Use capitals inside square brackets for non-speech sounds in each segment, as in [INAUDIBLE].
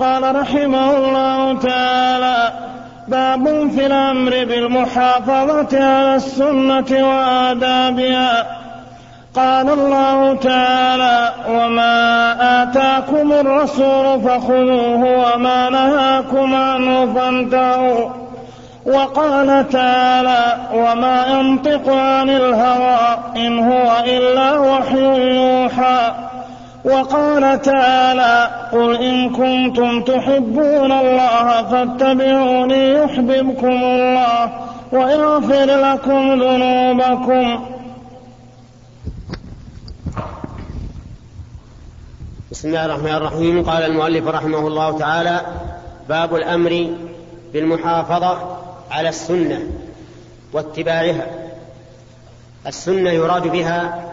قال رحمه الله تعالى باب في الأمر بالمحافظة على السنة وآدابها. قال الله تعالى وما اتاكم الرسول فخذوه وما نهاكم عنه فانتهوا. وقال تعالى وما ينطق عن الهوى ان هو الا وحي يوحى. وقال تعالى قل إن كنتم تحبون الله فاتبعوني يحببكم الله ويغفر لكم ذنوبكم. بسم الله الرحمن الرحيم. قال المؤلف رحمه الله تعالى باب الأمر بالمحافظة على السنة واتباعها. السنة يراد بها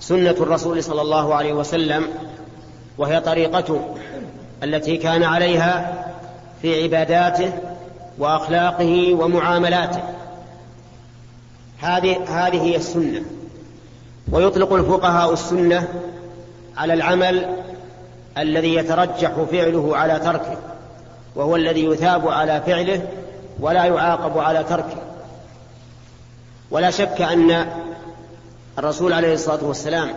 سنة الرسول صلى الله عليه وسلم وهي طريقته التي كان عليها في عباداته وأخلاقه ومعاملاته. هذه هذه هي السنة. ويطلق الفقهاء السنة على العمل الذي يترجح فعله على تركه وهو الذي يثاب على فعله ولا يعاقب على تركه. ولا شك أن الرسول عليه الصلاة والسلام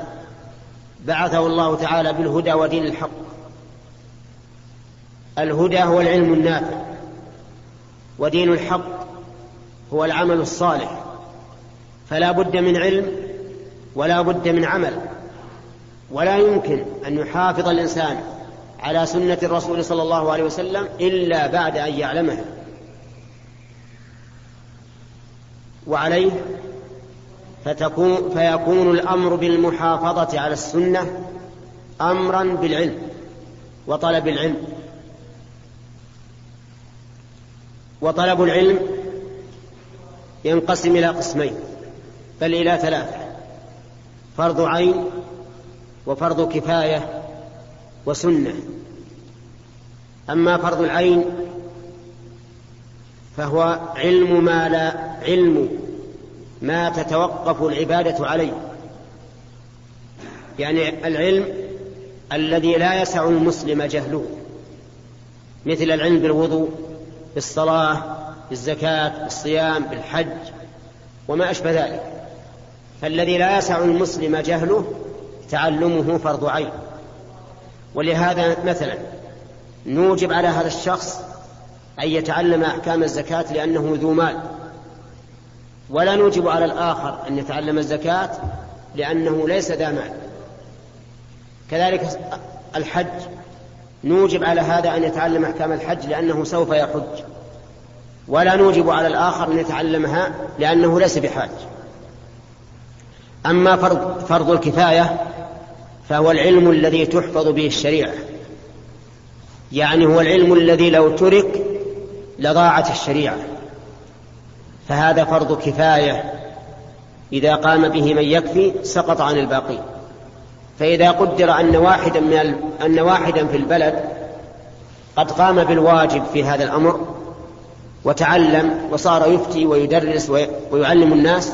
بعثه الله تعالى بالهدى ودين الحق. الهدى هو العلم النافع ودين الحق هو العمل الصالح. فلا بد من علم ولا بد من عمل. ولا يمكن أن يحافظ الإنسان على سنة الرسول صلى الله عليه وسلم إلا بعد أن يعلمها. وعليه فتكون فيكون الأمر بالمحافظة على السنة امرا بالعلم وطلب العلم. وطلب العلم ينقسم إلى قسمين بل إلى ثلاثة فرض عين وفرض كفاية وسنة. أما فرض العين فهو علم ما لا علم ما تتوقف العبادة عليه. يعني العلم الذي لا يسع المسلم جهله مثل العلم بالوضوء بالصلاة بالزكاة بالصيام بالحج وما أشبه ذلك. فالذي لا يسع المسلم جهله تعلمه فرض عين. ولهذا مثلا نوجب على هذا الشخص أن يتعلم أحكام الزكاة لأنه ذو مال. ولا نوجب على الآخر أن يتعلم الزكاة لأنه ليس ذا مال. كذلك الحج نوجب على هذا أن يتعلم أحكام الحج لأنه سوف يحج. ولا نوجب على الآخر أن يتعلمها لأنه ليس بحاج. أما فرض, فرض الكفاية فهو العلم الذي تحفظ به الشريعة. يعني هو العلم الذي لو ترك لضاعت الشريعة. فهذا فرض كفاية. إذا قام به من يكفي سقط عن الباقي. فإذا قدر أن واحدا من ال... أن واحدا في البلد قد قام بالواجب في هذا الأمر وتعلم وصار يفتي ويدرس ويعلم الناس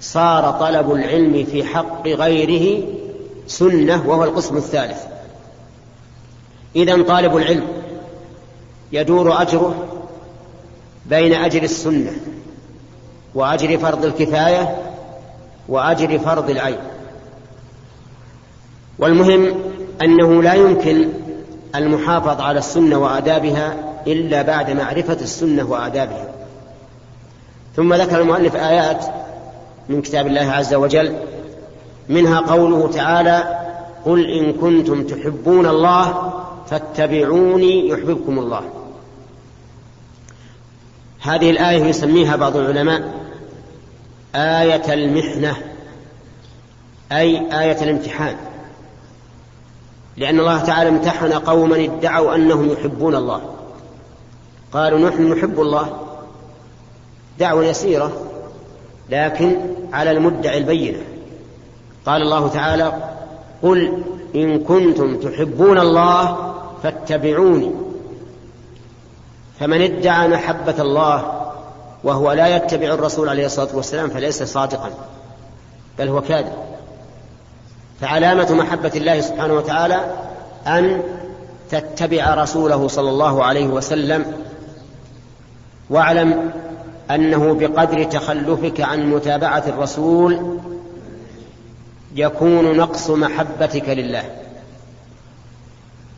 صار طلب العلم في حق غيره سنة وهو القسم الثالث. إذا طالب العلم يدور أجره بين أجر السنة وأجر فرض الكفاية وأجر فرض العين. والمهم أنه لا يمكن المحافظ على السنة وآدابها إلا بعد معرفة السنة وآدابها. ثم ذكر المؤلف آيات من كتاب الله عز وجل منها قوله تعالى قل إن كنتم تحبون الله فاتبعوني يحببكم الله. هذه الآية يسميها بعض العلماء آية المحنة أي آية الامتحان. لأن الله تعالى امتحن قوما ادعوا أنهم يحبون الله. قالوا نحن نحب الله دعوة يسيرة لكن على المدعي البينة. قال الله تعالى قل إن كنتم تحبون الله فاتبعوني. فمن ادعى محبة الله وهو لا يتبع الرسول عليه الصلاة والسلام فليس صادقا بل هو كاذب. فعلامة محبة الله سبحانه وتعالى أن تتبع رسوله صلى الله عليه وسلم واعلم أنه بقدر تخلفك عن متابعة الرسول يكون نقص محبتك لله.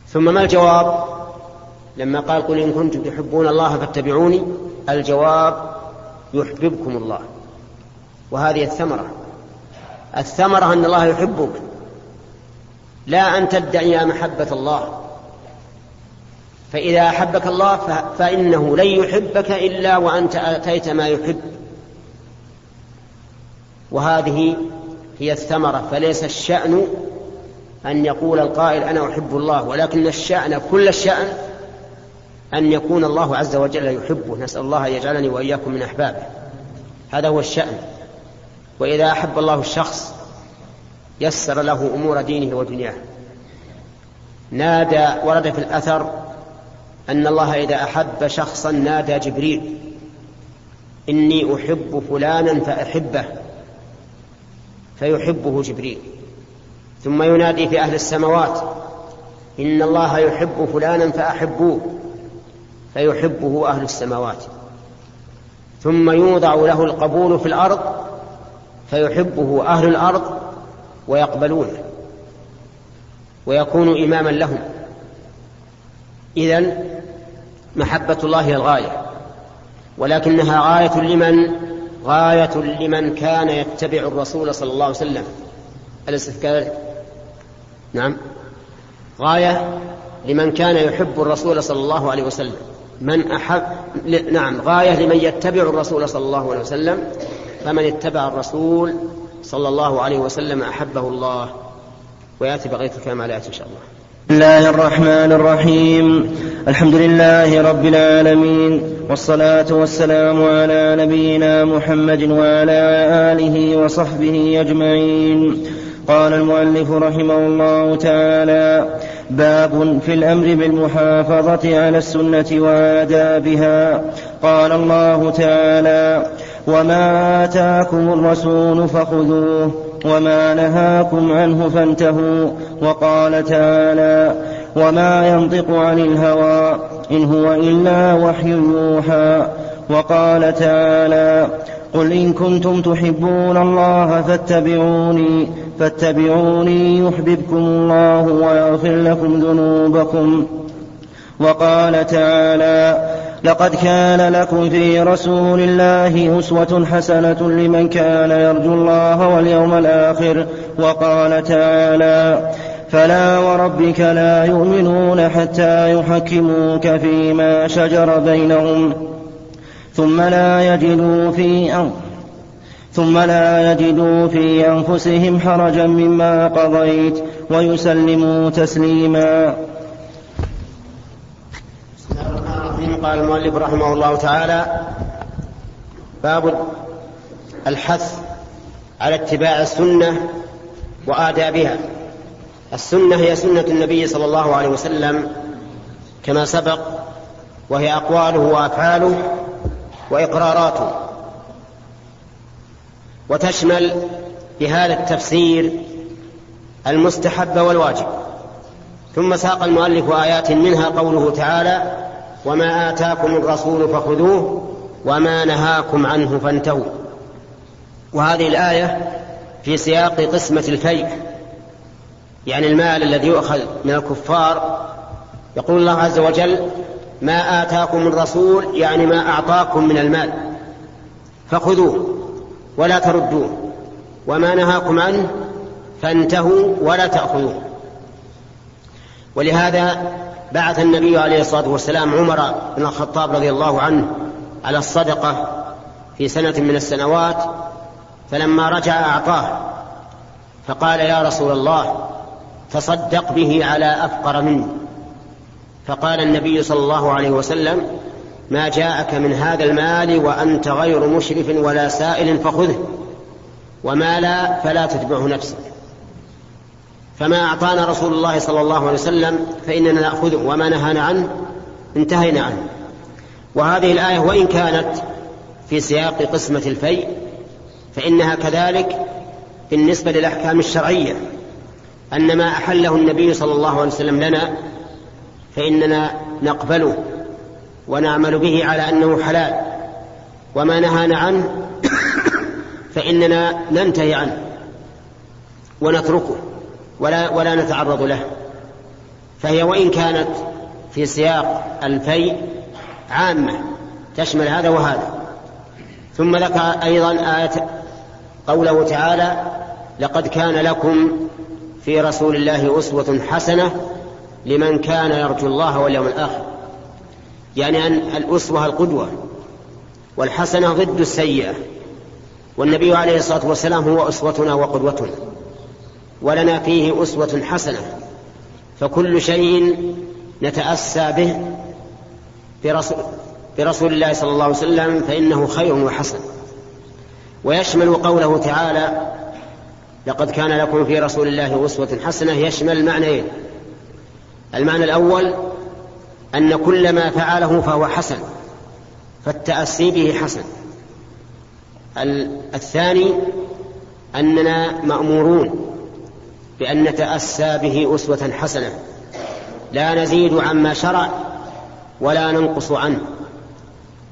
ثم ما الجواب؟ لما قال قل إن كنتم تحبون الله فاتبعوني الجواب يحببكم الله. وهذه الثمرة. الثمرة أن الله يحبك. لا أن تدعي محبة الله. فإذا أحبك الله فإنه لن يحبك إلا وأنت أتيت ما يحب. وهذه هي الثمرة. فليس الشأن أن يقول القائل أنا أحب الله ولكن الشأن كل الشأن أن يكون الله عز وجل يحبه. نسأل الله أن يجعلني وإياكم من أحبابه. هذا هو الشأن. وإذا أحب الله الشخص يسر له أمور دينه ودنياه. نادى ورد في الأثر أن الله إذا أحب شخصا نادى جبريل إني أحب فلانا فأحبه فيحبه جبريل. ثم ينادي في أهل السماوات إن الله يحب فلانا فأحبوه. فيحبه أهل السماوات. ثم يوضع له القبول في الأرض فيحبه أهل الأرض ويقبلونه ويكون إماما لهم. إذن محبة الله الغاية ولكنها غاية لمن؟ غاية لمن كان يتبع الرسول صلى الله عليه وسلم. أليس كذلك؟ نعم. غاية لمن كان يحب الرسول صلى الله عليه وسلم. من أحب نعم غاية لمن يتبع الرسول صلى الله عليه وسلم فمن اتبع الرسول صلى الله عليه وسلم أحبه الله. ويأتي بقية الكلام على إن شاء الله. بسم الله الرحمن الرحيم. الحمد لله رب العالمين والصلاة والسلام على نبينا محمد وعلى آله وصحبه أجمعين. قال المؤلف رحمه الله تعالى باب في الأمر بالمحافظة على السنة وآدابها. قال الله تعالى وما آتاكم الرسول فخذوه وما نهاكم عنه فانتهوا. وقال تعالى وما ينطق عن الهوى إن هو إلا وحي يوحى. وقال تعالى قل إن كنتم تحبون الله فاتبعوني فاتبعوني يحببكم الله ويغفر لكم ذنوبكم. وقال تعالى لقد كان لكم في رسول الله أسوة حسنة لمن كان يرجو الله واليوم الآخر. وقال تعالى فلا وربك لا يؤمنون حتى يحكموك فيما شجر بينهم ثم لا يجدوا في أن ثم لا يجدوا في أنفسهم حرجا مما قضيت ويسلموا تسليما. قال المؤلف رحمه الله تعالى باب الحث على اتباع السنة وآدابها. السنة هي سنة النبي صلى الله عليه وسلم كما سبق وهي أقواله وأفعاله وإقراراته. وتشمل بهذا التفسير المستحب والواجب. ثم ساق المؤلف آيات منها قوله تعالى وما آتاكم الرسول فخذوه وما نهاكم عنه فانتهوا. وهذه الآية في سياق قسمة الفيء يعني المال الذي يؤخذ من الكفار. يقول الله عز وجل ما آتاكم الرسول يعني ما أعطاكم من المال فخذوه. ولا تردوه. وما نهاكم عنه فانتهوا ولا تأخذوه. ولهذا بعث النبي عليه الصلاة والسلام عمر بن الخطاب رضي الله عنه على الصدقة في سنة من السنوات فلما رجع أعطاه فقال يا رسول الله تصدق به على أفقر مني فقال النبي صلى الله عليه وسلم ما جاءك من هذا المال وأنت غير مشرف ولا سائل فخذه. وما لا فلا تتبعه نفسك. فما أعطانا رسول الله صلى الله عليه وسلم فإننا نأخذه وما نهانا عنه انتهينا عنه. وهذه الآية وإن كانت في سياق قسمة الفيء فإنها كذلك بالنسبة للأحكام الشرعية. أن ما أحله النبي صلى الله عليه وسلم لنا فإننا نقبله. ونعمل به على أنه حلال. وما نهانا عنه فإننا ننتهي عنه ونتركه ولا ولا نتعرض له. فهي وإن كانت في سياق الفيء عامة تشمل هذا وهذا. ثم ذكر أيضا آية قوله تعالى لقد كان لكم في رسول الله أسوة حسنة لمن كان يرجو الله واليوم الآخر. يعني أن الأسوة القدوة والحسنة ضد السيئة. والنبي عليه الصلاة والسلام هو أسوتنا وقدوتنا ولنا فيه أسوة حسنة. فكل شيء نتأسى به برسول, برسول الله صلى الله عليه وسلم فإنه خير وحسن. ويشمل قوله تعالى لقد كان لكم في رسول الله أسوة حسنة. يشمل معنيين. المعنى الأول أن كل ما فعله فهو حسن فالتأسي به حسن. الثاني أننا مأمورون بأن نتأسى به أسوة حسنة. لا نزيد عما شرع ولا ننقص عنه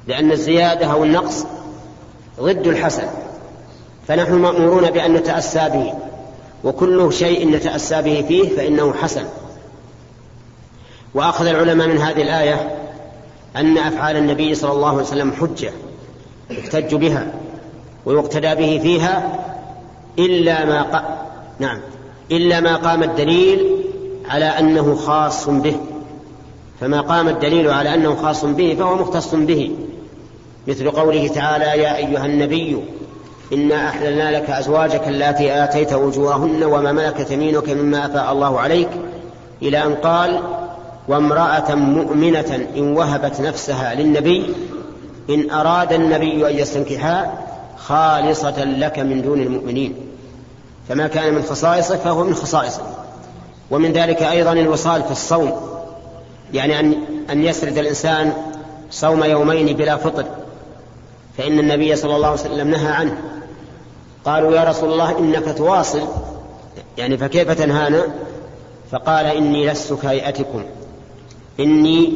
لأن الزيادة أو النقص ضد الحسن. فنحن مأمورون بأن نتأسى به وكل شيء نتأسى به فيه فإنه حسن. وأخذ العلماء من هذه الآية أن أفعال النبي صلى الله عليه وسلم حجة يحتج بها ويقتدى به فيها إلا ما ق... نعم إلا ما قام الدليل على أنه خاص به. فما قام الدليل على أنه خاص به فهو مختص به. مثل قوله تعالى يا أيها النبي إنا أحللنا لك أزواجك اللاتي آتيت أجورهن وما ملكت يمينك مما أفاء الله عليك. إلى أن قال وامرأة مؤمنة إن وهبت نفسها للنبي إن أراد النبي أن يستنكحها خالصة لك من دون المؤمنين. فما كان من خصائصه فهو من خصائصه ومن ذلك أيضا الوصال في الصوم. يعني أن أن يسرد الإنسان صوم يومين بلا فطر. فإن النبي صلى الله عليه وسلم نهى عنه. قالوا يا رسول الله إنك تواصل. يعني فكيف تنهانا؟ فقال إني لست كهيئتكم. إني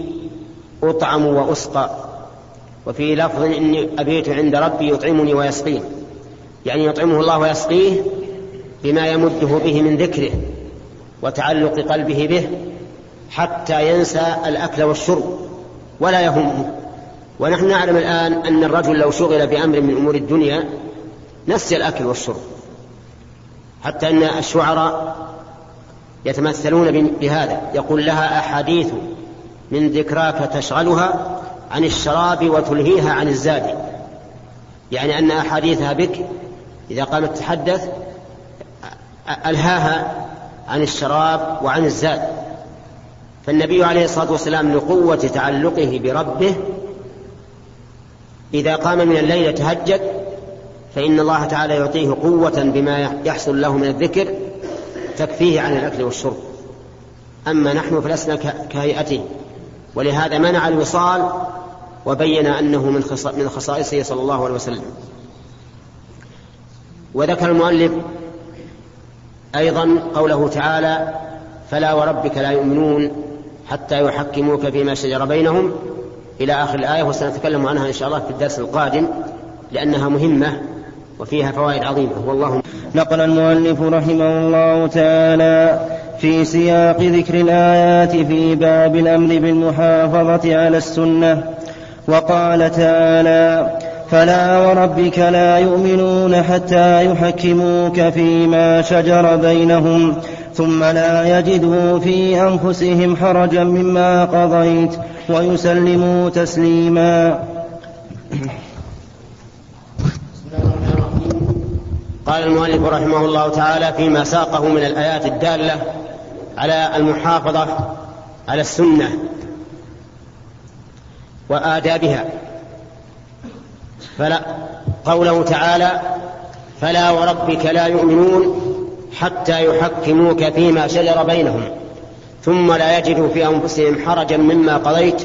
أطعم وأسقى. وفي لفظ إني أبيت عند ربي يطعمني ويسقين يعني يطعمه الله ويسقيه بما يمده به من ذكره وتعلق قلبه به حتى ينسى الأكل والشرب ولا يهمه. ونحن نعلم الآن أن الرجل لو شغل بأمر من أمور الدنيا نسي الأكل والشرب. حتى أن الشعراء يتمثلون بهذا. يقول لها أحاديث من ذكراك تشغلها عن الشراب وتلهيها عن الزاد. يعني أن أحاديثها بك إذا قامت تتحدث ألهاها عن الشراب وعن الزاد. فالنبي عليه الصلاة والسلام لقوة تعلقه بربه إذا قام من الليل يتهجد فإن الله تعالى يعطيه قوة بما يحصل له من الذكر تكفيه عن الأكل والشرب. أما نحن فلسنا كهيئته ولهذا منع الوصال وبين أنه من من خصائصه صلى الله عليه وسلم. وذكر المؤلف أيضا قوله تعالى فلا وربك لا يؤمنون حتى يحكموك فيما شجر بينهم. إلى آخر الآية وسنتكلم عنها إن شاء الله في الدرس القادم لأنها مهمة وفيها فوائد عظيمة. والله نقل المؤلف رحمه الله تعالى في سياق ذكر الآيات في باب الأمر بالمحافظة على السنة. وقال تعالى فلا وربك لا يؤمنون حتى يحكموك فيما شجر بينهم ثم لا يجدوا في أنفسهم حرجا مما قضيت ويسلموا تسليما. قال المؤلف رحمه الله تعالى فيما ساقه من الآيات الدالة على المحافظة على السنة وآدابها. فلا قوله تعالى فلا وربك لا يؤمنون حتى يحكموك فيما شجر بينهم ثم لا يجدوا في أنفسهم حرجا مما قضيت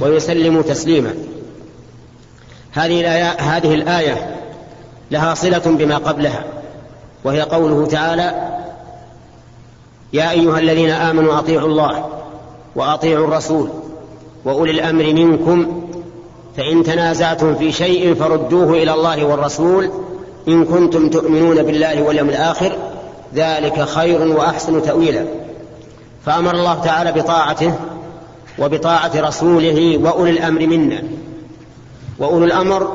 ويسلموا تسليما. هذه الآية, هذه الآية لها صلة بما قبلها وهي قوله تعالى يا أيها الذين آمنوا أطيعوا الله وأطيعوا الرسول وأولي الأمر منكم فإن تنازعتم في شيء فردوه إلى الله والرسول إن كنتم تؤمنون بالله واليوم الآخر ذلك خير وأحسن تأويلا. فأمر الله تعالى بطاعته وبطاعة رسوله وأولي الأمر منا. وأولو الأمر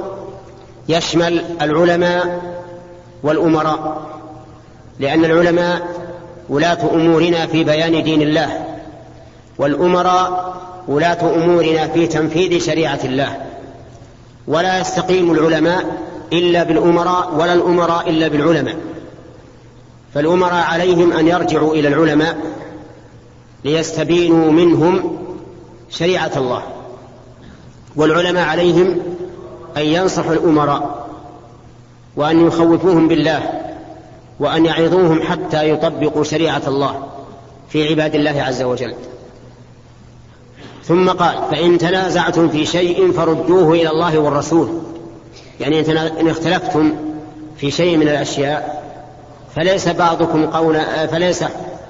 يشمل العلماء والأمراء لأن العلماء ولاة أمورنا في بيان دين الله والأمراء ولاة أمورنا في تنفيذ شريعة الله. ولا يستقيم العلماء إلا بالأمراء ولا الأمراء إلا بالعلماء. فالأمراء عليهم أن يرجعوا إلى العلماء ليستبينوا منهم شريعة الله. والعلماء عليهم أن ينصحوا الأمراء وأن يخوفوهم بالله. وأن يعظوهم حتى يطبقوا شريعة الله في عباد الله عز وجل. ثم قال فإن تنازعتم في شيء فردوه إلى الله والرسول. يعني إن اختلفتم في شيء من الأشياء فليس بعضكم قول فليس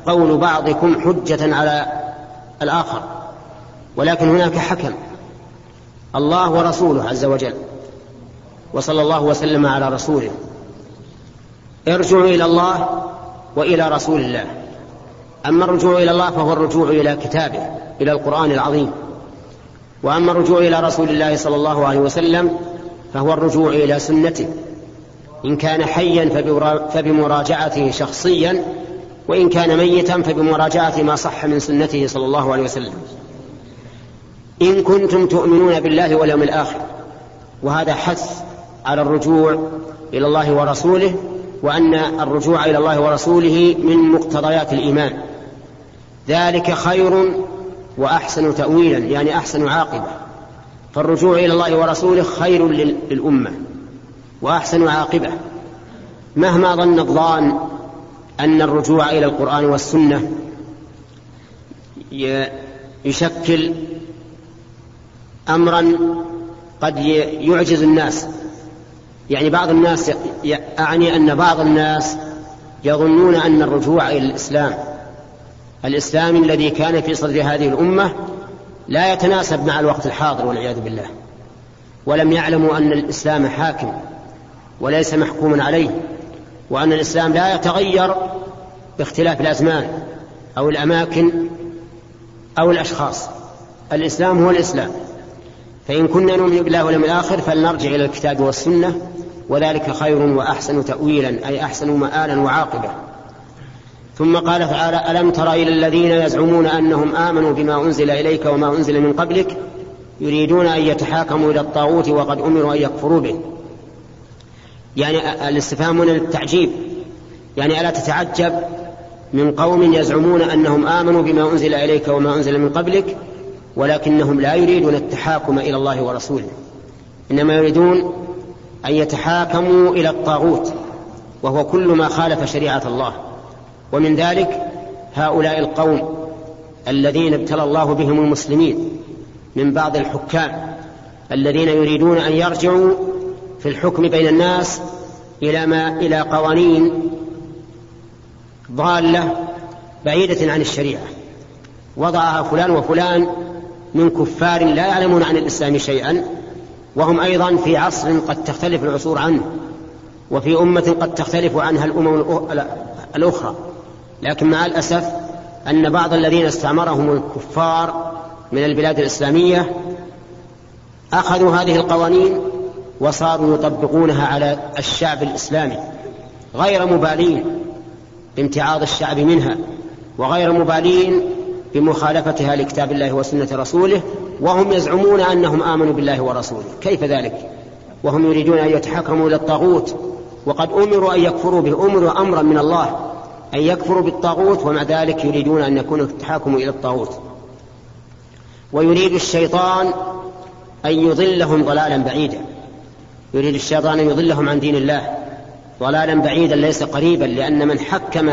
قول بعضكم حجة على الآخر. ولكن هناك حكم. الله ورسوله عز وجل. وصلى الله وسلم على رسوله. ارجعوا إلى الله وإلى رسول الله. أما الرجوع إلى الله فهو الرجوع إلى كتابه إلى القرآن العظيم. وأما الرجوع إلى رسول الله صلى الله عليه وسلم فهو الرجوع إلى سنته. إن كان حيا فبمراجعته شخصيا وإن كان ميتا فبمراجعة ما صح من سنته صلى الله عليه وسلم. إن كنتم تؤمنون بالله واليوم الآخر وهذا حث على الرجوع إلى الله ورسوله وأن الرجوع إلى الله ورسوله من مقتضيات الإيمان. ذلك خير وأحسن تأويلا يعني أحسن عاقبة. فالرجوع إلى الله ورسوله خير للأمة وأحسن عاقبة. مهما ظن الظان أن الرجوع إلى القرآن والسنة يشكل أمرا قد يعجز الناس. يعني بعض الناس أعني أن بعض الناس يظنون أن الرجوع إلى الإسلام الإسلام الذي كان في صدر هذه الأمة لا يتناسب مع الوقت الحاضر والعياذ بالله ولم يعلموا أن الإسلام حاكم وليس محكوما عليه وأن الإسلام لا يتغير باختلاف الأزمان أو الأماكن أو الأشخاص الإسلام هو الإسلام. فإن كنا نؤمن بالله واليوم الآخر فلنرجع إلى الكتاب والسنة وذلك خير وأحسن تأويلا أي أحسن مآلا وعاقبة. ثم قال تعالى ألم تر إلى الذين يزعمون أنهم آمنوا بما أنزل إليك وما أنزل من قبلك؟ يريدون أن يتحاكموا إلى الطاغوت وقد أمروا أن يكفروا به. يعني الاستفهام من التعجيب يعني ألا تتعجب من قوم يزعمون أنهم آمنوا بما أنزل إليك وما أنزل من قبلك؟ ولكنهم لا يريدون التحاكم إلى الله ورسوله. إنما يريدون أن يتحاكموا إلى الطاغوت وهو كل ما خالف شريعة الله. ومن ذلك هؤلاء القوم الذين ابتلى الله بهم المسلمين من بعض الحكام الذين يريدون أن يرجعوا في الحكم بين الناس إلى ما إلى قوانين ضالة بعيدة عن الشريعة. وضعها فلان وفلان من كفار لا يعلمون عن الإسلام شيئا وهم أيضا في عصر قد تختلف العصور عنه وفي أمة قد تختلف عنها الأمم الأخرى. لكن مع الأسف أن بعض الذين استعمرهم الكفار من البلاد الإسلامية أخذوا هذه القوانين وصاروا يطبقونها على الشعب الإسلامي غير مبالين بامتعاض الشعب منها وغير مبالين بمخالفتها لكتاب الله وسنة رسوله وهم يزعمون أنهم آمنوا بالله ورسوله. كيف ذلك؟ وهم يريدون أن يتحكموا إلى الطاغوت وقد أمروا أن يكفروا به أمروا أمرا من الله أن يكفروا بالطاغوت ومع ذلك يريدون أن يكون التحاكم إلى الطاغوت. ويريد الشيطان أن يضلهم ضلالا بعيدا. يريد الشيطان أن يضلهم عن دين الله. ضلالا بعيدا ليس قريبا لأن من حكم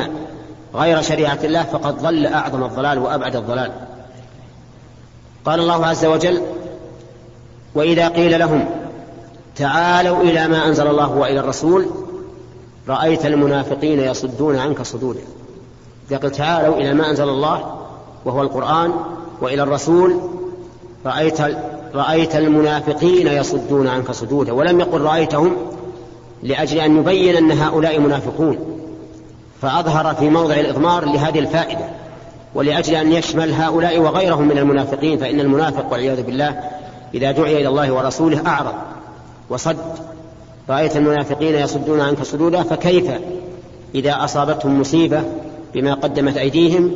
غير شريعة الله فقد ضل أعظم الضلال وأبعد الضلال. قال الله عز وجل وإذا قيل لهم تعالوا إلى ما أنزل الله وإلى الرسول رأيت المنافقين يصدون عنك صدودا قلت تعالوا إلى ما أنزل الله وهو القرآن وإلى الرسول رأيت رأيت المنافقين يصدون عنك صدودا ولم يقل رأيتهم لأجل أن يبين أن هؤلاء منافقون. فأظهر في موضع الإضمار لهذه الفائدة ولأجل أن يشمل هؤلاء وغيرهم من المنافقين فإن المنافق والعياذ بالله إذا دعي إلى الله ورسوله أعرض وصد. رأيت المنافقين يصدون عنك صدودا فكيف إذا أصابتهم مصيبة بما قدمت أيديهم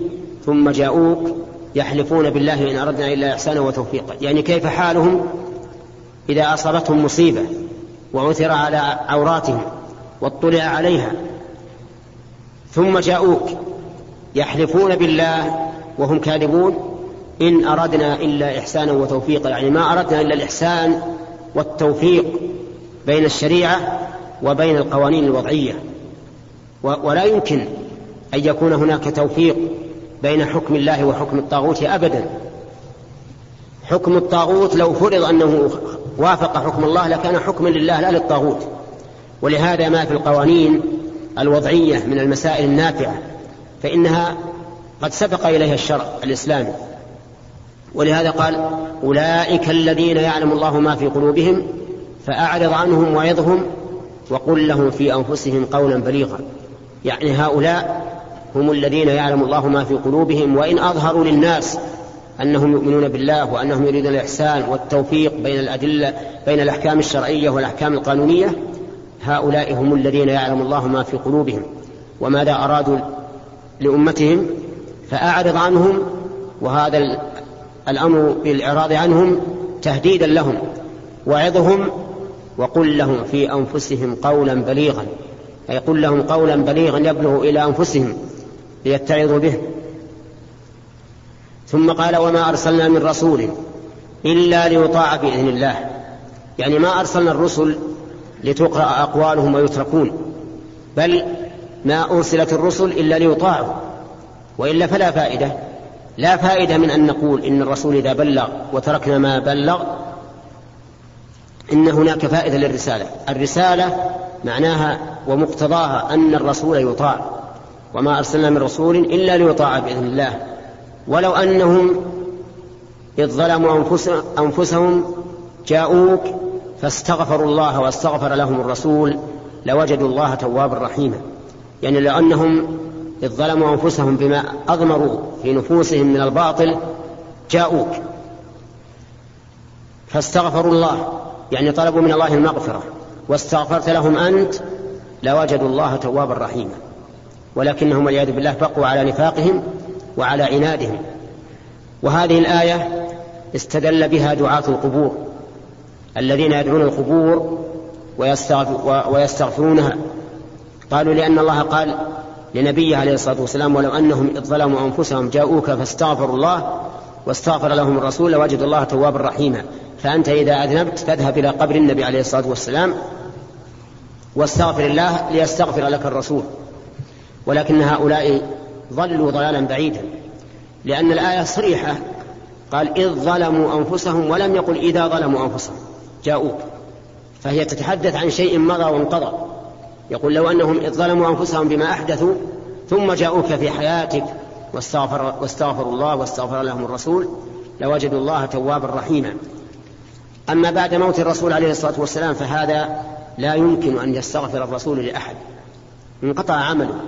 ثم جاءوك يحلفون بالله إن أردنا إلا إحسانا وتوفيقا؟ يعني كيف حالهم إذا أصابتهم مصيبة وعثر على عوراتهم واطلع عليها ثم جاءوك يحلفون بالله وهم كاذبون إن أردنا إلا إحسانا وتوفيقا. يعني ما أردنا إلا الإحسان والتوفيق بين الشريعة وبين القوانين الوضعية. ولا يمكن أن يكون هناك توفيق بين حكم الله وحكم الطاغوت أبدا. حكم الطاغوت لو فرض أنه وافق حكم الله لكان حكما لله لا للطاغوت. ولهذا ما في القوانين الوضعية من المسائل النافعة فإنها قد سبق إليها الشرع الإسلامي. ولهذا قال أولئك الذين يعلم الله ما في قلوبهم فأعرض عنهم وعظهم وقل لهم في أنفسهم قولا بليغا. يعني هؤلاء هم الذين يعلم الله ما في قلوبهم وإن أظهروا للناس أنهم يؤمنون بالله وأنهم يريدون الإحسان والتوفيق بين الأدلة بين الأحكام الشرعية والأحكام القانونية هؤلاء هم الذين يعلم الله ما في قلوبهم وماذا أرادوا لأمتهم فأعرض عنهم وهذا الأمر بالإعراض عنهم تهديدا لهم وعظهم وقل لهم في أنفسهم قولا بليغا أي قل لهم قولا بليغا يبلغ إلى أنفسهم ليتعظوا به. ثم قال وما أرسلنا من رسول إلا ليطاع بإذن الله. يعني ما أرسلنا الرسل لتقرأ أقوالهم ويتركون بل ما أرسلت الرسل إلا ليطاعوا وإلا فلا فائدة. لا فائدة من أن نقول إن الرسول إذا بلغ وتركنا ما بلغ إن هناك فائدة للرسالة. الرسالة معناها ومقتضاها أن الرسول يطاع وما أرسلنا من رسول إلا ليطاع بإذن الله. ولو أنهم إذ ظلموا أنفسهم جاءوك فاستغفروا الله واستغفر لهم الرسول لوجدوا الله توابا رحيما. يعني لأنهم إذ ظلموا أنفسهم بما أضمروا في نفوسهم من الباطل جاءوك. فاستغفروا الله يعني طلبوا من الله المغفرة. واستغفرت لهم أنت لوجدوا الله توابا رحيما. ولكنهم والعياذ بالله بقوا على نفاقهم وعلى عنادهم. وهذه الآية استدل بها دعاة القبور. الذين يدعون القبور ويستغفرونها. قالوا لأن الله قال لنبيه عليه الصلاة والسلام ولو أنهم إذ ظلموا أنفسهم جاءوك فاستغفروا الله واستغفر لهم الرسول لوجدوا الله توابا رحيما. فأنت إذا أذنبت فاذهب إلى قبر النبي عليه الصلاة والسلام واستغفر الله ليستغفر لك الرسول. ولكن هؤلاء ضلوا ضلالا بعيدا لأن الآية صريحة. قال إذ ظلموا أنفسهم ولم يقل إذا ظلموا أنفسهم. جاءوك فهي تتحدث عن شيء مضى وانقضى. يقول لو أنهم إذ ظلموا أنفسهم بما أحدثوا ثم جاءوك في حياتك واستغفر واستغفروا الله واستغفر لهم الرسول لوجدوا الله توابا رحيما. أما بعد موت الرسول عليه الصلاة والسلام فهذا لا يمكن أن يستغفر الرسول لأحد. انقطع عمله.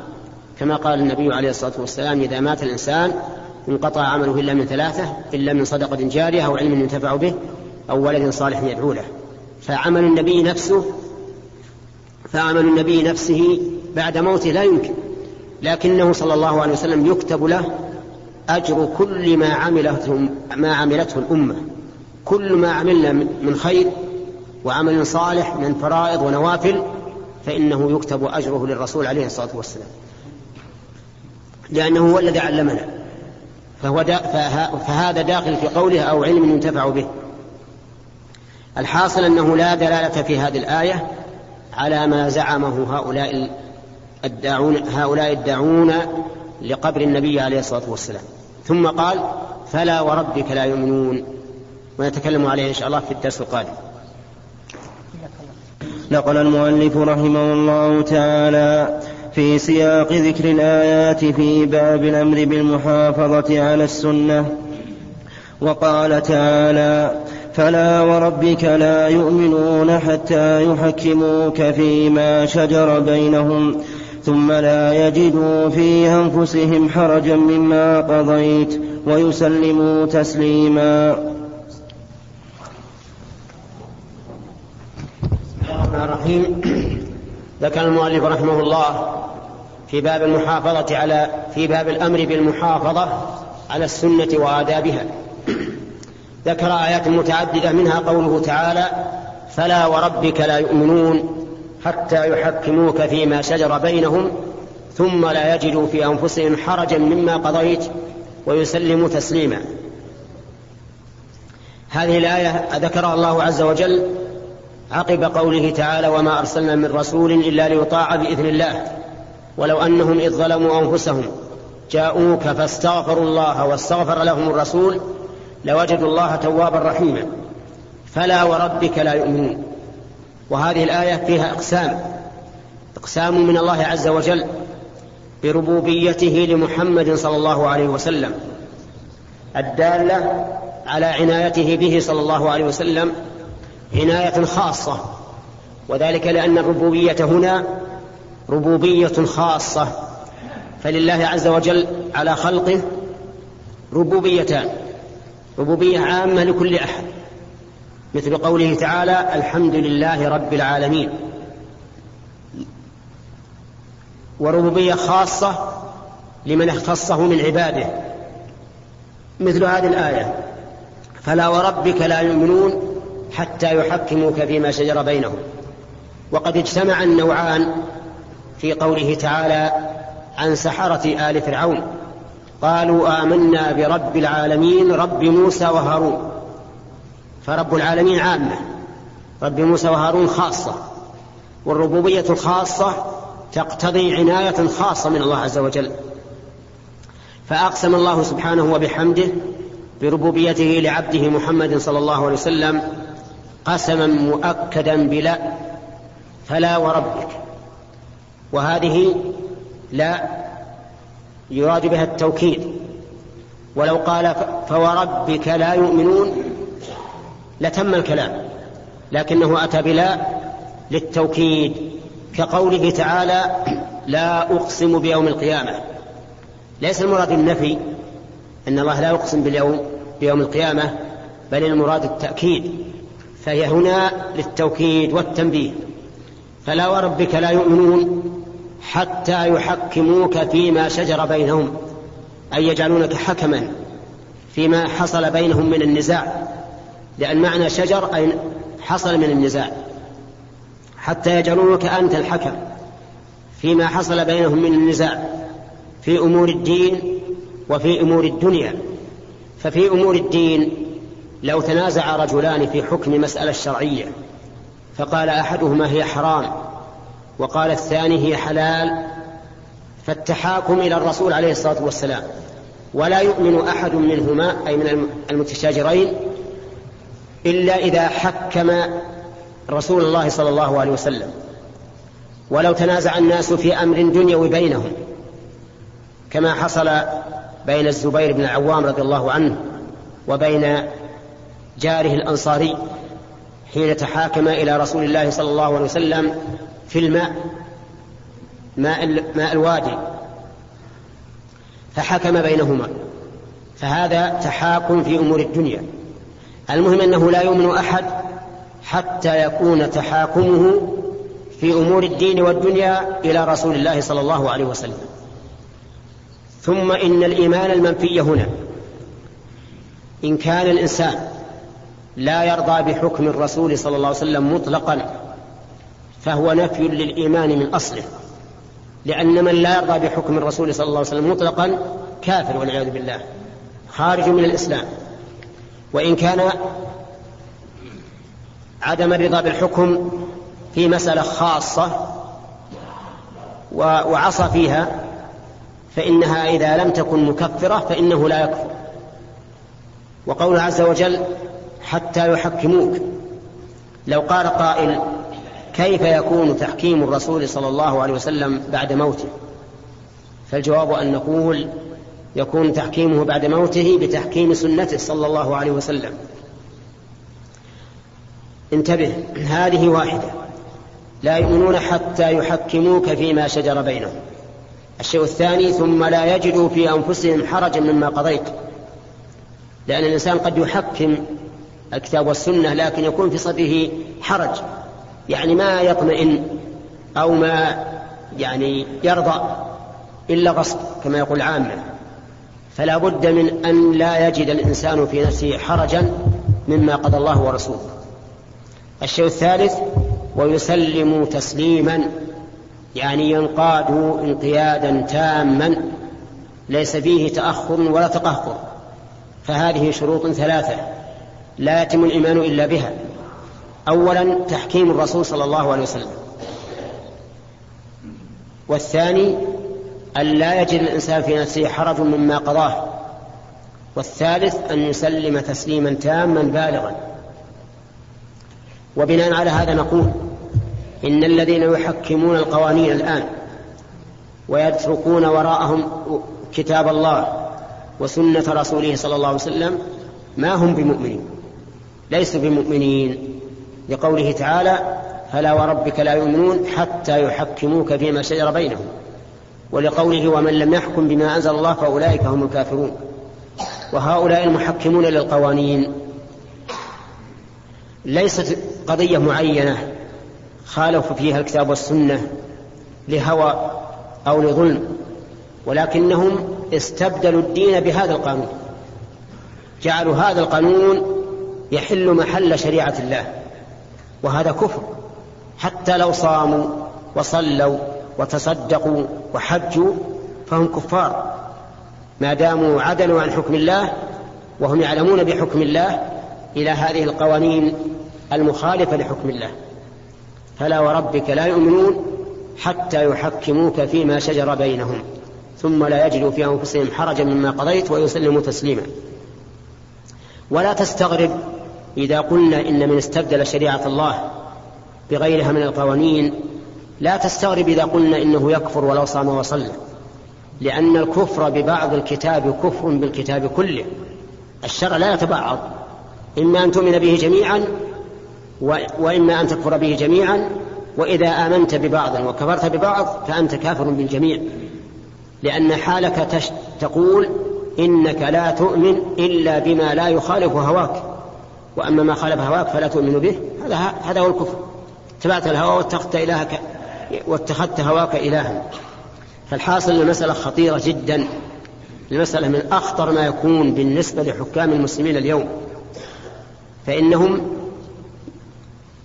كما قال النبي عليه الصلاة والسلام إذا مات الإنسان انقطع عمله إلا من ثلاثة إلا من صدقة جارية أو علم ينتفع به أو ولد صالح يدعو له فعمل النبي نفسه فعمل النبي نفسه بعد موته لا يمكن. لكنه صلى الله عليه وسلم يكتب له أجر كل ما عملته ما عملته الأمة. كل ما عملنا من خير وعمل صالح من فرائض ونوافل فإنه يكتب أجره للرسول عليه الصلاة والسلام. لأنه هو الذي علمنا. فهو دا فهذا داخل في قوله أو علم ينتفع به. الحاصل أنه لا دلالة في هذه الآية على ما زعمه هؤلاء الداعون هؤلاء الداعون لقبر النبي عليه الصلاة والسلام. ثم قال فلا وربك لا يؤمنون. ونتكلم عليه إن شاء الله في الدرس القادم. نقل المؤلف رحمه الله تعالى في سياق ذكر الآيات في باب الأمر بالمحافظة على السنة. وقال تعالى فلا وربك لا يؤمنون حتى يحكموك فيما شجر بينهم ثم لا يجدوا في أنفسهم حرجا مما قضيت ويسلموا تسليما. الرحيم. ذكر المؤلف رحمه الله في باب المحافظة على في باب الأمر بالمحافظة على السنة وآدابها. ذكر آيات متعددة منها قوله تعالى فلا وربك لا يؤمنون حتى يحكموك فيما شجر بينهم ثم لا يجدوا في أنفسهم حرجا مما قضيت ويسلموا تسليما. هذه الآية ذكرها الله عز وجل عقب قوله تعالى وما أرسلنا من رسول إلا ليطاع بإذن الله ولو أنهم إذ ظلموا أنفسهم جاءوك فاستغفروا الله واستغفر لهم الرسول لوجدوا الله توابا رحيما. فلا وربك لا يؤمنون. وهذه الآية فيها إقسام. إقسام من الله عز وجل بربوبيته لمحمد صلى الله عليه وسلم. الدالة على عنايته به صلى الله عليه وسلم عناية خاصة. وذلك لأن الربوبية هنا ربوبية خاصة. فلله عز وجل على خلقه ربوبيتان. ربوبية عامة لكل أحد. مثل قوله تعالى الحمد لله رب العالمين. وربوبية خاصة لمن اختصه من عباده. مثل هذه الآية فلا وربك لا يؤمنون حتى يحكموك فيما شجر بينهم. وقد اجتمع النوعان في قوله تعالى عن سحرة آل فرعون. قالوا آمنا برب العالمين رب موسى وهارون. فرب العالمين عامة. رب موسى وهارون خاصة. والربوبية الخاصة تقتضي عناية خاصة من الله عز وجل. فأقسم الله سبحانه وبحمده بربوبيته لعبده محمد صلى الله عليه وسلم قسما مؤكدا بلا فلا وربك. وهذه لا يراد بها التوكيد. ولو قال فوربك لا يؤمنون لتم الكلام لكنه أتى بلا للتوكيد كقوله تعالى لا أقسم بيوم القيامة. ليس المراد النفي أن الله لا يقسم باليوم بيوم القيامة بل المراد التأكيد فهي هنا للتوكيد والتنبيه. فلا وربك لا يؤمنون حتى يحكموك فيما شجر بينهم أي يجعلونك حكما فيما حصل بينهم من النزاع لأن معنى شجر أي حصل من النزاع حتى يجعلونك أنت الحكم فيما حصل بينهم من النزاع في أمور الدين وفي أمور الدنيا. ففي أمور الدين لو تنازع رجلان في حكم مسألة شرعية فقال أحدهما هي حرام وقال الثاني هي حلال فالتحاكم إلى الرسول عليه الصلاة والسلام. ولا يؤمن أحد منهما أي من المتشاجرين إلا إذا حكم رسول الله صلى الله عليه وسلم. ولو تنازع الناس في أمر دنيوي بينهم كما حصل بين الزبير بن العوام رضي الله عنه وبين جاره الأنصاري حين تحاكم إلى رسول الله صلى الله عليه وسلم في الماء ماء, ماء الوادي. فحكم بينهما. فهذا تحاكم في أمور الدنيا. المهم أنه لا يؤمن أحد حتى يكون تحاكمه في أمور الدين والدنيا إلى رسول الله صلى الله عليه وسلم. ثم إن الإيمان المنفي هنا. إن كان الإنسان لا يرضى بحكم الرسول صلى الله عليه وسلم مطلقا فهو نفي للإيمان من أصله. لأن من لا يرضى بحكم الرسول صلى الله عليه وسلم مطلقا كافر والعياذ بالله خارج من الإسلام. وإن كان عدم الرضا بالحكم في مسألة خاصة وعصى فيها فإنها إذا لم تكن مكفرة فإنه لا يكفر. وقوله عز وجل حتى يحكموك لو قال قائل كيف يكون تحكيم الرسول صلى الله عليه وسلم بعد موته؟ فالجواب أن نقول يكون تحكيمه بعد موته بتحكيم سنته صلى الله عليه وسلم. انتبه هذه واحدة. لا يؤمنون حتى يحكموك فيما شجر بينهم. الشيء الثاني ثم لا يجدوا في أنفسهم حرجا مما قضيت. لأن الإنسان قد يحكم الكتاب والسنة لكن يكون في صدره حرج. يعني ما يطمئن أو ما يعني يرضى إلا غصب كما يقول العامة فلا بد من أن لا يجد الإنسان في نفسه حرجا مما قضى الله ورسوله. الشيء الثالث ويسلم تسليما يعني ينقاد انقيادا تاما ليس فيه تأخر ولا تقهقر. فهذه شروط ثلاثة لا يتم الإيمان إلا بها. أولا تحكيم الرسول صلى الله عليه وسلم. والثاني أن لا يجد الإنسان في نفسه حرج مما قضاه. والثالث أن يسلم تسليما تاما بالغا. وبناء على هذا نقول إن الذين يحكمون القوانين الآن ويتركون وراءهم كتاب الله وسنة رسوله صلى الله عليه وسلم ما هم بمؤمنين؟ ليسوا بمؤمنين. لقوله تعالى فلا وربك لا يؤمنون حتى يحكموك فيما شجر بينهم. ولقوله ومن لم يحكم بما أنزل الله فأولئك هم الكافرون. وهؤلاء المحكمون للقوانين. ليست قضية معينة خالفوا فيها الكتاب والسنة لهوى أو لظلم ولكنهم استبدلوا الدين بهذا القانون. جعلوا هذا القانون يحل محل شريعة الله. وهذا كفر. حتى لو صاموا وصلوا وتصدقوا وحجوا فهم كفار. ما داموا عدلوا عن حكم الله وهم يعلمون بحكم الله إلى هذه القوانين المخالفة لحكم الله. فلا وربك لا يؤمنون حتى يحكموك فيما شجر بينهم ثم لا يجدوا في أنفسهم حرجا مما قضيت ويسلموا تسليما. ولا تستغرب إذا قلنا إن من استبدل شريعة الله بغيرها من القوانين لا تستغرب إذا قلنا إنه يكفر ولو صام وصلى لأن الكفر ببعض الكتاب كفر بالكتاب كله. الشرع لا يتبعض. إما أن تؤمن به جميعا وإما أن تكفر به جميعا وإذا آمنت ببعض وكفرت ببعض فأنت كافر بالجميع. لأن حالك. تقول إنك لا تؤمن إلا بما لا يخالف هواك. وأما ما خالف هواك فلا تؤمن به هذا هذا هو الكفر. اتبعت الهوى واتخذت إلهك واتخذت هواك إلها. فالحاصل المسألة خطيرة جدا. المسألة من أخطر ما يكون بالنسبة لحكام المسلمين اليوم. فإنهم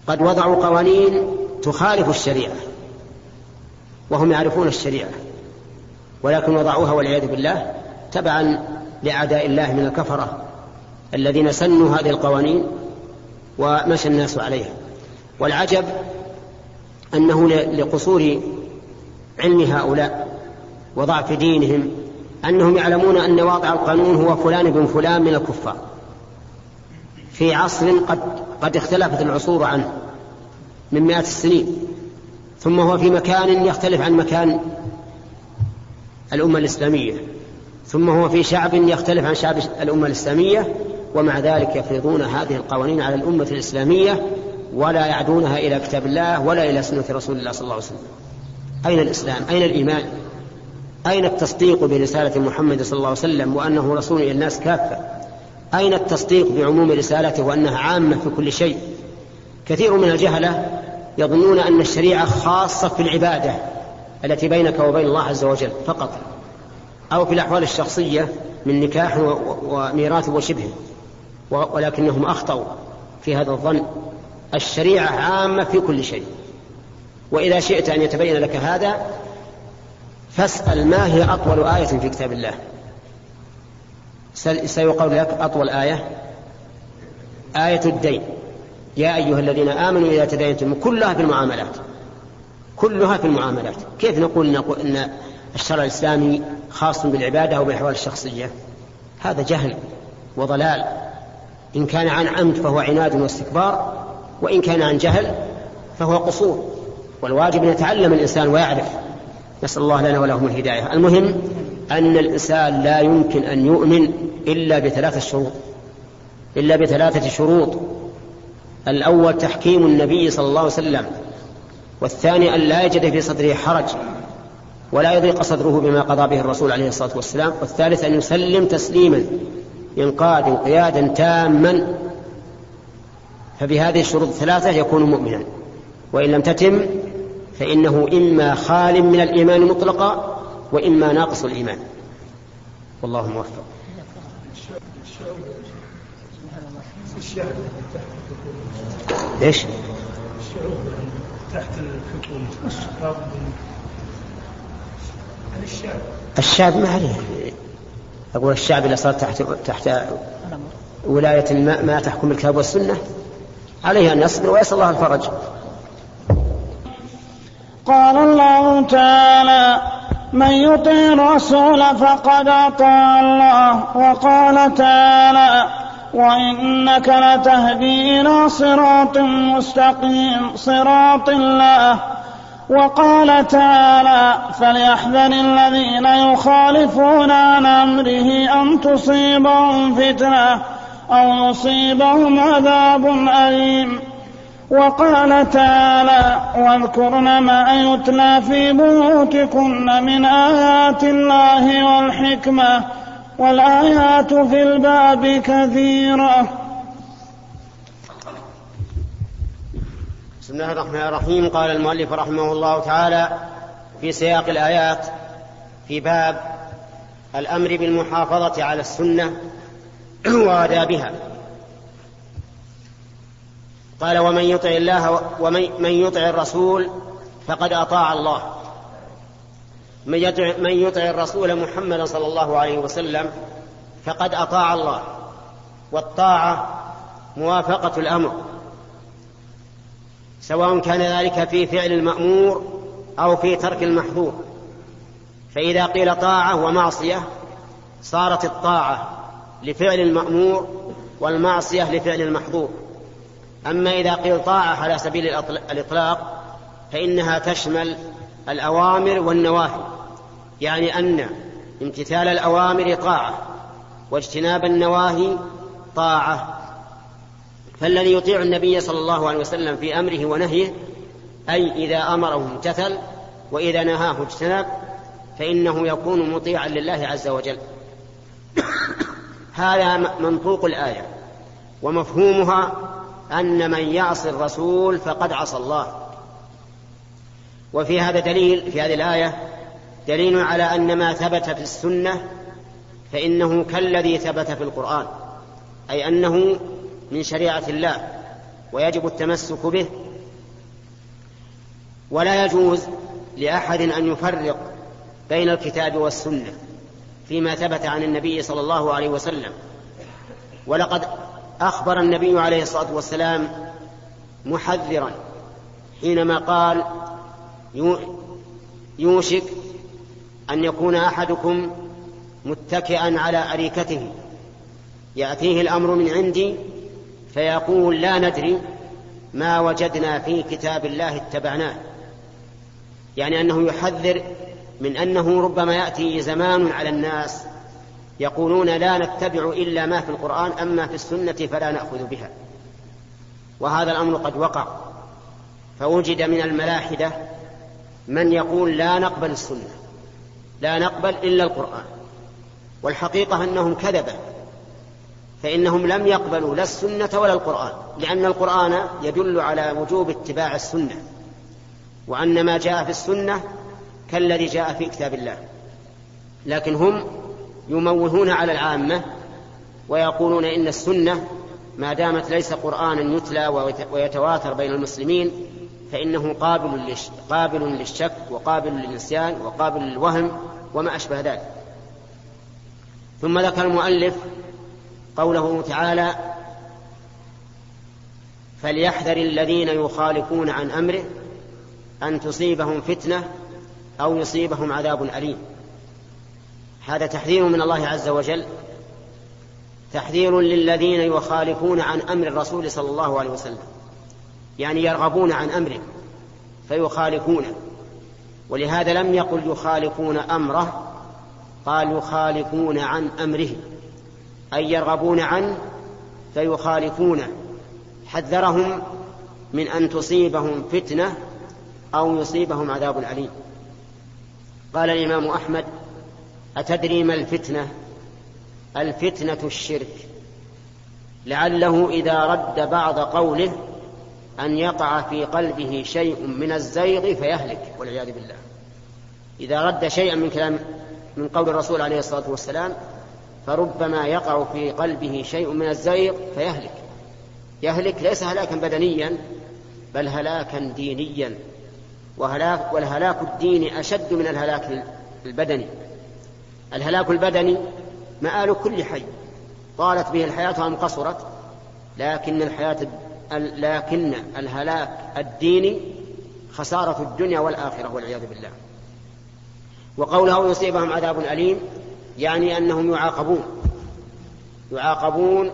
قد وضعوا قوانين تخالف الشريعة وهم يعرفون الشريعة ولكن وضعوها والعياذ بالله تبعا لأعداء الله من الكفرة. الذين سنوا هذه القوانين ومشى الناس عليها. والعجب أنه لقصور علم هؤلاء وضعف دينهم أنهم يعلمون أن واضع القانون هو فلان بن فلان من الكفار. في عصر قد قد اختلفت العصور عنه من مئات السنين. ثم هو في مكان يختلف عن مكان الأمة الإسلامية. ثم هو في شعب يختلف عن شعب الأمة الإسلامية. ومع ذلك يفرضون هذه القوانين على الأمة الإسلامية ولا يعدونها إلى كتاب الله ولا إلى سنة رسول الله صلى الله عليه وسلم. أين الإسلام؟ أين الإيمان؟ أين التصديق برسالة محمد صلى الله عليه وسلم وأنه رسول إلى الناس كافة؟ أين التصديق بعموم رسالته وأنها عامة في كل شيء؟ كثير من الجهلة يظنون أن الشريعة خاصة في العبادة التي بينك وبين الله عز وجل فقط أو في الأحوال الشخصية من نكاح وميراث وشبه. ولكنهم أخطأوا في هذا الظن. الشريعة عامة في كل شيء. وإذا شئت أن يتبين لك هذا فاسأل ما هي أطول آية في كتاب الله. سيقول لك أطول آية. آية الدين. يا أيها الذين آمنوا إذا تدينتم كلها في المعاملات. كلها في المعاملات. كيف نقول, أن الشرع الإسلامي خاص بالعبادة أو بالأحوال الشخصية؟ هذا جهل وضلال. إن كان عن عمد فهو عناد واستكبار وإن كان عن جهل فهو قصور. والواجب أن يتعلم الإنسان ويعرف. نسأل الله لنا ولهم الهداية. المهم أن الإنسان لا يمكن أن يؤمن إلا بثلاثة شروط إلا بثلاثة شروط. الأول تحكيم النبي صلى الله عليه وسلم والثاني أن لا يجد في صدره حرج ولا يضيق صدره بما قضى به الرسول عليه الصلاة والسلام والثالث أن يسلم تسليما. إنقاذ انقيادا تاما فبهذه الشروط الثلاثة يكون مؤمنا. وإن لم تتم فإنه إما خال من الإيمان مطلقا وإما ناقص الإيمان. والله موفق. إيش؟ الشعوب تحت الحكومة الشعب ما عليه. أقول الشعب إذا صار تحت تحت ولاية ما, ما تحكم الكتاب والسنة عليه أن يصبر ويسأل الله الفرج. قال الله تعالى من يطع الرسول فقد أطاع الله وقال تعالى وإنك لتهدي إلى صراط مستقيم صراط الله وقال تعالى فليحذر الذين يخالفون عن أمره أن تصيبهم فتنة أو يصيبهم عذاب أليم. وقال تعالى واذكرن ما يتلى في بيوتكن من آيات الله والحكمة والآيات في الباب كثيرة. بسم الله الرحمن الرحيم. قال المؤلف رحمه الله تعالى في سياق الآيات في باب الأمر بالمحافظة على السنة [CLEARS THROAT] وآدابها. قال ومن يطع الله ومن من يطع الرسول فقد أطاع الله. من يطع, من يطع الرسول محمدا صلى الله عليه وسلم فقد أطاع الله. والطاعة موافقة الأمر. سواء كان ذلك في فعل المأمور أو في ترك المحظور. فإذا قيل طاعة ومعصية صارت الطاعة لفعل المأمور والمعصية لفعل المحظور. أما إذا قيل طاعة على سبيل الإطلاق فإنها تشمل الأوامر والنواهي. يعني أن امتثال الأوامر طاعة واجتناب النواهي طاعة. فالذي يطيع النبي صلى الله عليه وسلم في أمره ونهيه أي إذا أمره امتثل وإذا نهاه اجتنب فإنه يكون مطيعا لله عز وجل. هذا منطوق الآية ومفهومها أن من يعصي الرسول فقد عصى الله. وفي هذا دليل في هذه الآية دليل على أن ما ثبت في السنة فإنه كالذي ثبت في القرآن أي أنه من شريعة الله ويجب التمسك به. ولا يجوز لأحد أن يفرق بين الكتاب والسنة فيما ثبت عن النبي صلى الله عليه وسلم. ولقد أخبر النبي عليه الصلاة والسلام محذرا حينما قال يوشك أن يكون أحدكم متكئا على أريكته يأتيه الأمر من عندي فيقول لا ندري ما وجدنا في كتاب الله اتبعناه. يعني أنه يحذر من أنه ربما يأتي زمان على الناس يقولون لا نتبع إلا ما في القرآن أما في السنة فلا نأخذ بها. وهذا الأمر قد وقع. فوجد من الملاحدة من يقول لا نقبل السنة لا نقبل إلا القرآن. والحقيقة أنهم كذبة فإنهم لم يقبلوا لا السنة ولا القرآن لأن القرآن يدل على وجوب اتباع السنة وأن ما جاء في السنة كالذي جاء في كتاب الله. لكن هم يموهون على العامة ويقولون إن السنة ما دامت ليس قرآنا يتلى ويتواتر بين المسلمين فإنه قابل قابل للشك وقابل للنسيان وقابل للوهم وما أشبه ذلك. ثم ذكر المؤلف قوله تعالى فليحذر الذين يخالفون عن أمره أن تصيبهم فتنة أو يصيبهم عذاب أليم. هذا تحذير من الله عز وجل تحذير للذين يخالفون عن أمر الرسول صلى الله عليه وسلم يعني يرغبون عن أمره فيخالفونه. ولهذا لم يقل يخالفون أمره قال يخالفون عن أمره. أي يرغبون عنه فيخالفونه حذرهم من أن تصيبهم فتنة أو يصيبهم عذاب أليم. قال الإمام أحمد أتدري ما الفتنة؟ الفتنة الشرك. لعله إذا رد بعض قوله أن يقع في قلبه شيء من الزيغ فيهلك والعياذ بالله. إذا رد شيئا من كلام من قول الرسول عليه الصلاة والسلام فربما يقع في قلبه شيء من الزيغ فيهلك. يهلك ليس هلاكا بدنيا بل هلاكا دينيا. وهلاك والهلاك الديني أشد من الهلاك البدني. الهلاك البدني مآل كل حي. طالت به الحياة أم قصرت لكن الحياة لكن الهلاك الديني خسارة الدنيا والآخرة والعياذ بالله. وقوله يصيبهم عذاب أليم يعني أنهم يعاقبون. يعاقبون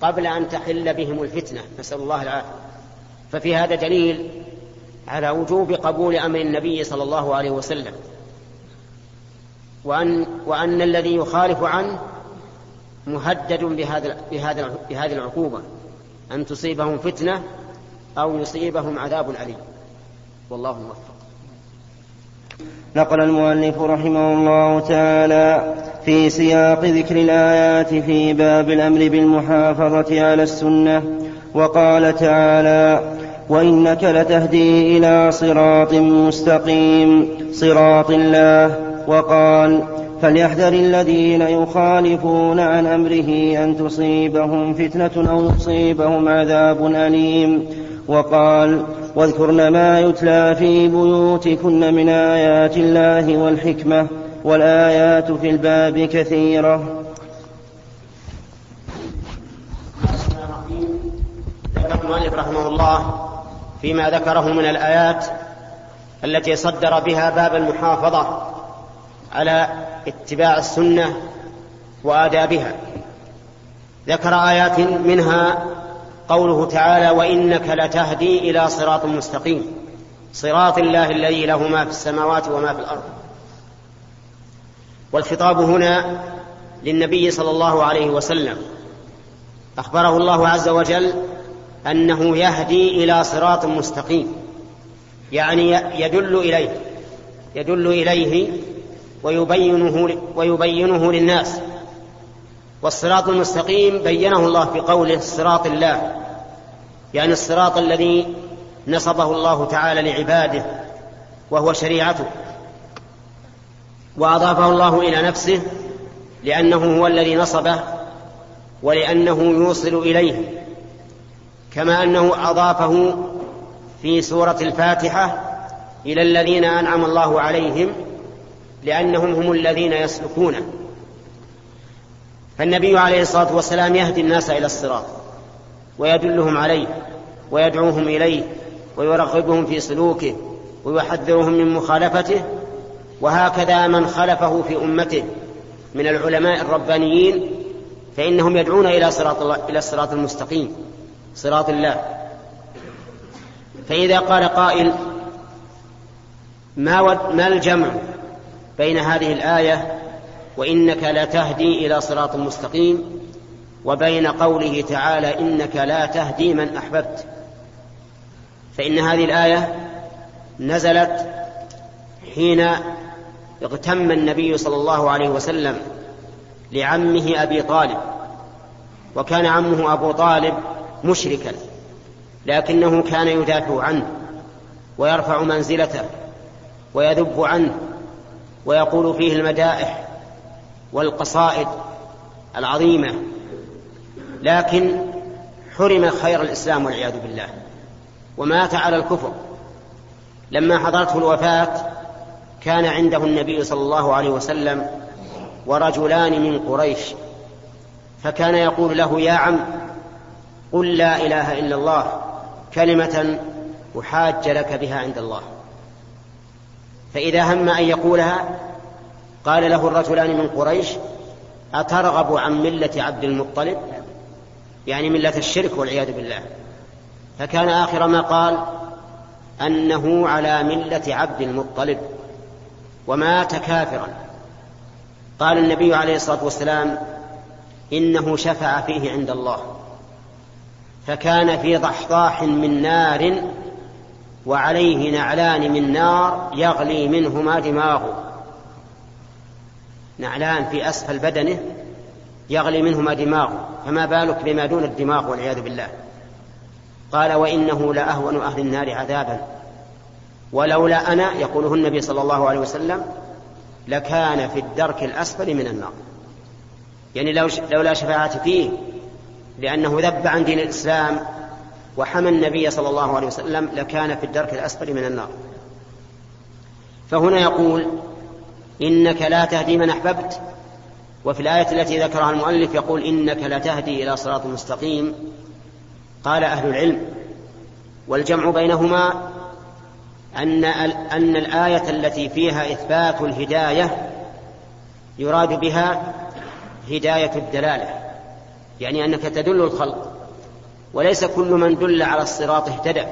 قبل أن تحل بهم الفتنة. نسأل الله العافية. ففي هذا دليل على وجوب قبول أمر النبي صلى الله عليه وسلم. وأن, وأن الذي يخالف عنه مهدد بهذا بهذا بهذه العقوبة. أن تصيبهم فتنة أو يصيبهم عذاب أليم. والله موفق. نقل المؤلف رحمه الله تعالى في سياق ذكر الآيات في باب الأمر بالمحافظة على السنة وقال تعالى وإنك لتهدي إلى صراط مستقيم صراط الله. وقال فليحذر الذين يخالفون عن أمره أن تصيبهم فتنة أو يصيبهم عذاب أليم. وقال واذكرن ما يتلى في بيوتكن من آيات الله والحكمة والآيات في الباب كثيرة. ذكر المؤلف رحمه الله فيما ذكره من الآيات التي صدر بها باب المحافظة على اتباع السنة وآدابها. ذكر آيات منها قوله تعالى وإنك لتهدي إلى صراط مستقيم. صراط الله الذي له ما في السماوات وما في الأرض. والخطاب هنا للنبي صلى الله عليه وسلم. أخبره الله عز وجل أنه يهدي إلى صراط مستقيم. يعني يدل إليه. يدل إليه ويبينه ويبينه للناس. والصراط المستقيم بينه الله في قوله صراط الله. يعني الصراط الذي نصبه الله تعالى لعباده وهو شريعته. وأضافه الله إلى نفسه لأنه هو الذي نصبه ولأنه يوصل إليه. كما أنه أضافه في سورة الفاتحة إلى الذين أنعم الله عليهم لأنهم هم الذين يسلكونه. فالنبي عليه الصلاة والسلام يهدي الناس إلى الصراط ويدلهم عليه ويدعوهم إليه ويرغبهم في سلوكه ويحذرهم من مخالفته وهكذا من خلفه في أمته. من العلماء الربانيين فإنهم يدعون إلى صراط الله إلى الصراط المستقيم صراط الله. فإذا قال قائل ما ما الجمع بين هذه الآية وإنك لتهدي إلى صراط مستقيم وبين قوله تعالى إنك لا تهدي من أحببت. فإن هذه الآية نزلت حين اغتم النبي صلى الله عليه وسلم لعمه أبي طالب وكان عمه أبو طالب مشركا لكنه كان يدافع عنه ويرفع منزلته ويذب عنه ويقول فيه المدائح والقصائد العظيمة. لكن حرم خير الإسلام والعياذ بالله. ومات على الكفر. لما حضرته الوفاة كان عنده النبي صلى الله عليه وسلم ورجلان من قريش. فكان يقول له يا عم قل لا إله إلا الله كلمة أحاج لك بها عند الله. فإذا هم أن يقولها قال له الرجلان من قريش أترغب عن ملة عبد المطلب؟ يعني ملة الشرك والعياذ بالله. فكان آخر ما قال أنه على ملة عبد المطلب ومات كافرا. قال النبي عليه الصلاة والسلام إنه شفع فيه عند الله. فكان في ضحضاح من نار وعليه نعلان من نار يغلي منهما دماغه. نعلان في أسفل بدنه يغلي منهما دماغه فما بالك بما دون الدماغ والعياذ بالله؟ قال وإنه لأهون أهل النار عذابا. ولولا أنا يقوله النبي صلى الله عليه وسلم لكان في الدرك الأسفل من النار. يعني لو لولا شفاعتي فيه لأنه ذب عن دين الإسلام وحمى النبي صلى الله عليه وسلم لكان في الدرك الأسفل من النار. فهنا يقول إنك لا تهدي من أحببت. وفي الآية التي ذكرها المؤلف يقول إنك لتهدي إلى صراط مستقيم. قال أهل العلم. والجمع بينهما أن أن الآية التي فيها إثبات الهداية يراد بها هداية الدلالة. يعني أنك تدل الخلق. وليس كل من دل على الصراط اهتدى.